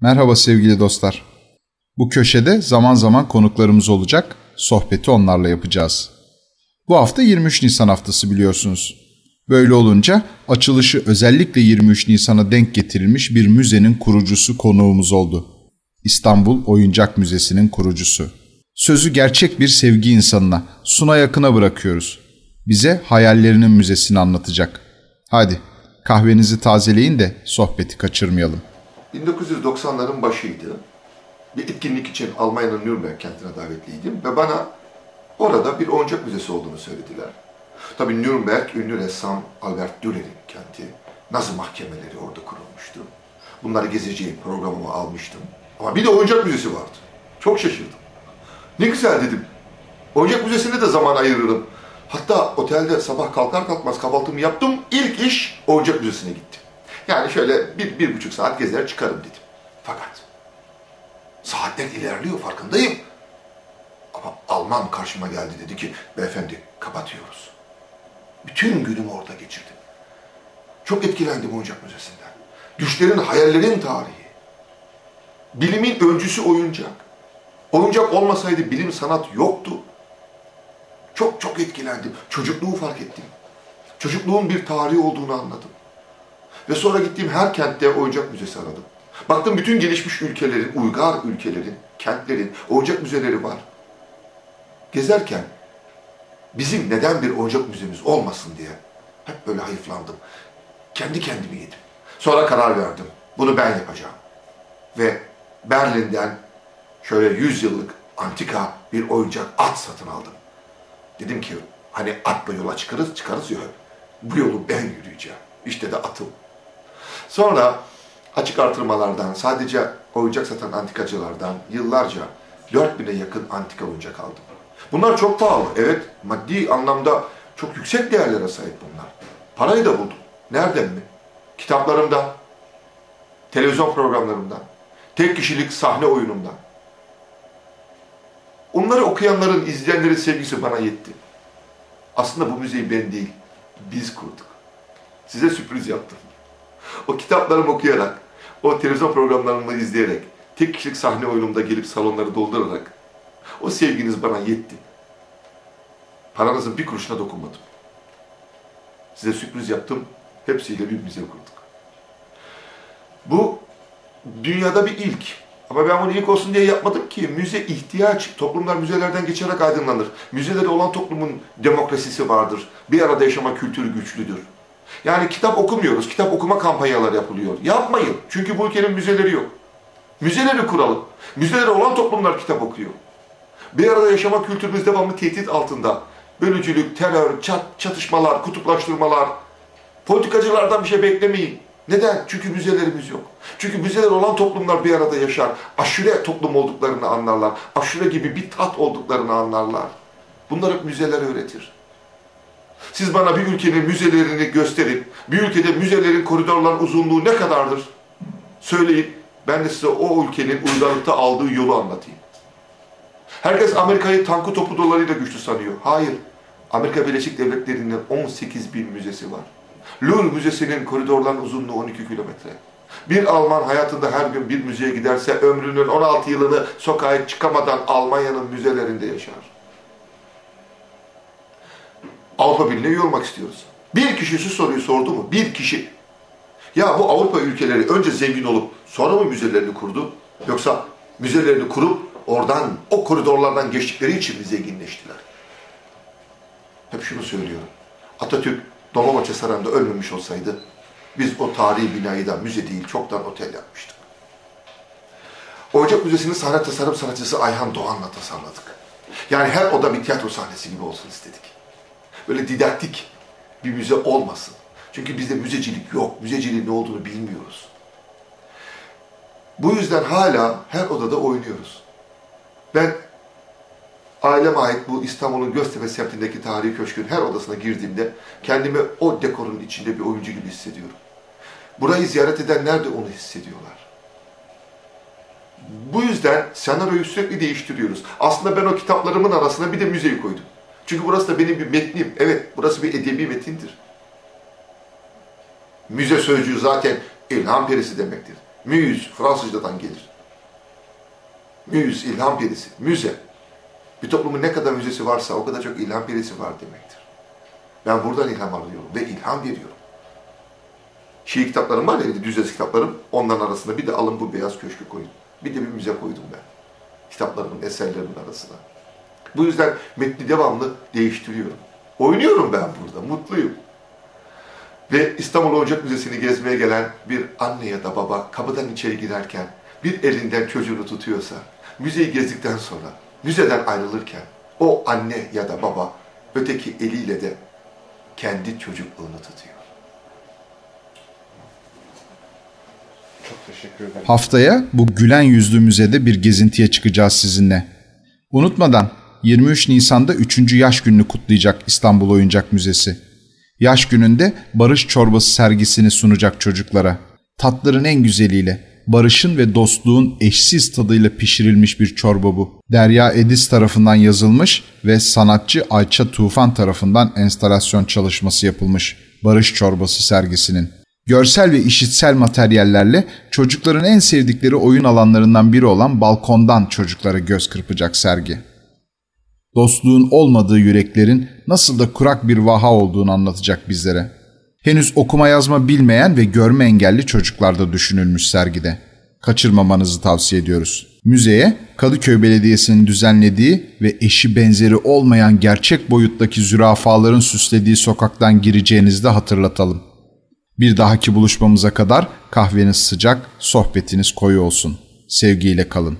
Merhaba sevgili dostlar. Bu köşede zaman zaman konuklarımız olacak, sohbeti onlarla yapacağız. Bu hafta 23 Nisan haftası biliyorsunuz. Böyle olunca açılışı özellikle 23 Nisan'a denk getirilmiş bir müzenin kurucusu konuğumuz oldu. İstanbul Oyuncak Müzesi'nin kurucusu. Sözü gerçek bir sevgi insanına, Suna Yakın'a bırakıyoruz. Bize hayallerinin müzesini anlatacak. Hadi kahvenizi tazeleyin de sohbeti kaçırmayalım. 1990'ların başıydı. Bir etkinlik için Almanya'nın Nürnberg kentine davetliydim ve bana orada bir oyuncak müzesi olduğunu söylediler. Tabii Nürnberg ünlü ressam Albert Dürer'in kenti. Nazi mahkemeleri orada kurulmuştu. Bunları gezeceğim programıma almıştım. Ama bir de oyuncak müzesi vardı. Çok şaşırdım. Ne güzel dedim. Oyuncak müzesine de zaman ayırırım. Hatta otelde sabah kalkar kalkmaz kahvaltımı yaptım. İlk iş oyuncak müzesine gittim. Yani şöyle bir, bir buçuk saat gezer çıkarım dedim. Fakat saatler ilerliyor farkındayım. Ama Alman karşıma geldi dedi ki beyefendi kapatıyoruz. Bütün günümü orada geçirdim. Çok etkilendim oyuncak müzesinden. Düşlerin, hayallerin tarihi. Bilimin öncüsü oyuncak. Oyuncak olmasaydı bilim sanat yoktu. Çok çok etkilendim. Çocukluğu fark ettim. Çocukluğun bir tarihi olduğunu anladım. Ve sonra gittiğim her kentte oyuncak müzesi aradım. Baktım bütün gelişmiş ülkelerin, uygar ülkelerin, kentlerin oyuncak müzeleri var. Gezerken bizim neden bir oyuncak müzemiz olmasın diye hep böyle hayıflandım. Kendi kendimi yedim. Sonra karar verdim. Bunu ben yapacağım. Ve Berlin'den şöyle 100 yıllık antika bir oyuncak at satın aldım. Dedim ki hani atla yola çıkarız çıkarız ya bu yolu ben yürüyeceğim. İşte de atım. Sonra açık artırmalardan, sadece oyuncak satan antikacılardan yıllarca 4000'e yakın antika oyuncak aldım. Bunlar çok pahalı. Evet, maddi anlamda çok yüksek değerlere sahip bunlar. Parayı da buldum. Nereden mi? Kitaplarımdan, televizyon programlarımdan, tek kişilik sahne oyunumdan. Onları okuyanların, izleyenlerin sevgisi bana yetti. Aslında bu müzeyi ben değil, biz kurduk. Size sürpriz yaptım. O kitaplarımı okuyarak, o televizyon programlarımı izleyerek, tek kişilik sahne oyunumda gelip salonları doldurarak o sevginiz bana yetti. Paranızın bir kuruşuna dokunmadım. Size sürpriz yaptım, hepsiyle bir müze kurduk. Bu dünyada bir ilk. Ama ben bunu ilk olsun diye yapmadım ki. Müze ihtiyaç. Toplumlar müzelerden geçerek aydınlanır. Müzeleri olan toplumun demokrasisi vardır. Bir arada yaşama kültürü güçlüdür. Yani kitap okumuyoruz. Kitap okuma kampanyaları yapılıyor. Yapmayın. Çünkü bu ülkenin müzeleri yok. Müzeleri kuralım. Müzeleri olan toplumlar kitap okuyor. Bir arada yaşama kültürümüz devamlı tehdit altında. Bölücülük, terör, çat, çatışmalar, kutuplaştırmalar. Politikacılardan bir şey beklemeyin. Neden? Çünkü müzelerimiz yok. Çünkü müzeler olan toplumlar bir arada yaşar. Aşure toplum olduklarını anlarlar. Aşure gibi bir tat olduklarını anlarlar. Bunlar hep müzeler öğretir. Siz bana bir ülkenin müzelerini gösterin. Bir ülkede müzelerin koridorların uzunluğu ne kadardır? Söyleyin. Ben de size o ülkenin uygarlıkta aldığı yolu anlatayım. Herkes Amerika'yı tankı topu dolarıyla güçlü sanıyor. Hayır. Amerika Birleşik Devletleri'nin 18 bin müzesi var. Louvre Müzesi'nin koridorların uzunluğu 12 kilometre. Bir Alman hayatında her gün bir müzeye giderse ömrünün 16 yılını sokağa çıkamadan Almanya'nın müzelerinde yaşar. Avrupa Birliği'ne üye istiyoruz. Bir kişi soruyu sordu mu? Bir kişi. Ya bu Avrupa ülkeleri önce zengin olup sonra mı müzelerini kurdu? Yoksa müzelerini kurup oradan, o koridorlardan geçtikleri için mi zenginleştiler? Hep şunu söylüyorum. Atatürk Dolmabahçe Sarayı'nda ölmemiş olsaydı biz o tarihi binayı da müze değil çoktan otel yapmıştık. Oyuncak Müzesi'nin sahne tasarım sanatçısı Ayhan Doğan'la tasarladık. Yani her oda bir tiyatro sahnesi gibi olsun istedik. Böyle didaktik bir müze olmasın. Çünkü bizde müzecilik yok. Müzeciliğin ne olduğunu bilmiyoruz. Bu yüzden hala her odada oynuyoruz. Ben aileme ait bu İstanbul'un Göztepe semtindeki tarihi köşkün her odasına girdiğimde kendimi o dekorun içinde bir oyuncu gibi hissediyorum. Burayı ziyaret edenler de onu hissediyorlar. Bu yüzden senaryoyu sürekli değiştiriyoruz. Aslında ben o kitaplarımın arasına bir de müzeyi koydum. Çünkü burası da benim bir metnim. Evet, burası bir edebi metindir. Müze sözcüğü zaten ilham perisi demektir. Muse Fransızcadan gelir. Muse, ilham perisi, müze. Bir toplumun ne kadar müzesi varsa o kadar çok ilham perisi var demektir. Ben buradan ilham alıyorum ve ilham veriyorum. Şiir kitaplarım var ya, düz yazı kitaplarım. Onların arasında bir de alın bu beyaz köşkü koyun. Bir de bir müze koydum ben. Kitaplarımın, eserlerimin arasına. Bu yüzden metni devamlı değiştiriyorum. Oynuyorum ben burada, mutluyum. Ve İstanbul Oyuncak Müzesi'ni gezmeye gelen bir anne ya da baba kapıdan içeri girerken bir elinden çocuğunu tutuyorsa, müzeyi gezdikten sonra, müzeden ayrılırken o anne ya da baba öteki eliyle de kendi çocukluğunu tutuyor. Çok teşekkür ederim. Haftaya bu gülen yüzlü müzede bir gezintiye çıkacağız sizinle. Unutmadan 23 Nisan'da 3. yaş gününü kutlayacak İstanbul Oyuncak Müzesi. Yaş gününde barış çorbası sergisini sunacak çocuklara. Tatların en güzeliyle, barışın ve dostluğun eşsiz tadıyla pişirilmiş bir çorba bu. Derya Edis tarafından yazılmış ve sanatçı Ayça Tufan tarafından enstalasyon çalışması yapılmış barış çorbası sergisinin. Görsel ve işitsel materyallerle çocukların en sevdikleri oyun alanlarından biri olan balkondan çocuklara göz kırpacak sergi. Dostluğun olmadığı yüreklerin nasıl da kurak bir vaha olduğunu anlatacak bizlere. Henüz okuma yazma bilmeyen ve görme engelli çocuklarda düşünülmüş sergide. Kaçırmamanızı tavsiye ediyoruz. Müzeye Kadıköy Belediyesi'nin düzenlediği ve eşi benzeri olmayan gerçek boyuttaki zürafaların süslediği sokaktan gireceğinizi de hatırlatalım. Bir dahaki buluşmamıza kadar kahveniz sıcak, sohbetiniz koyu olsun. Sevgiyle kalın.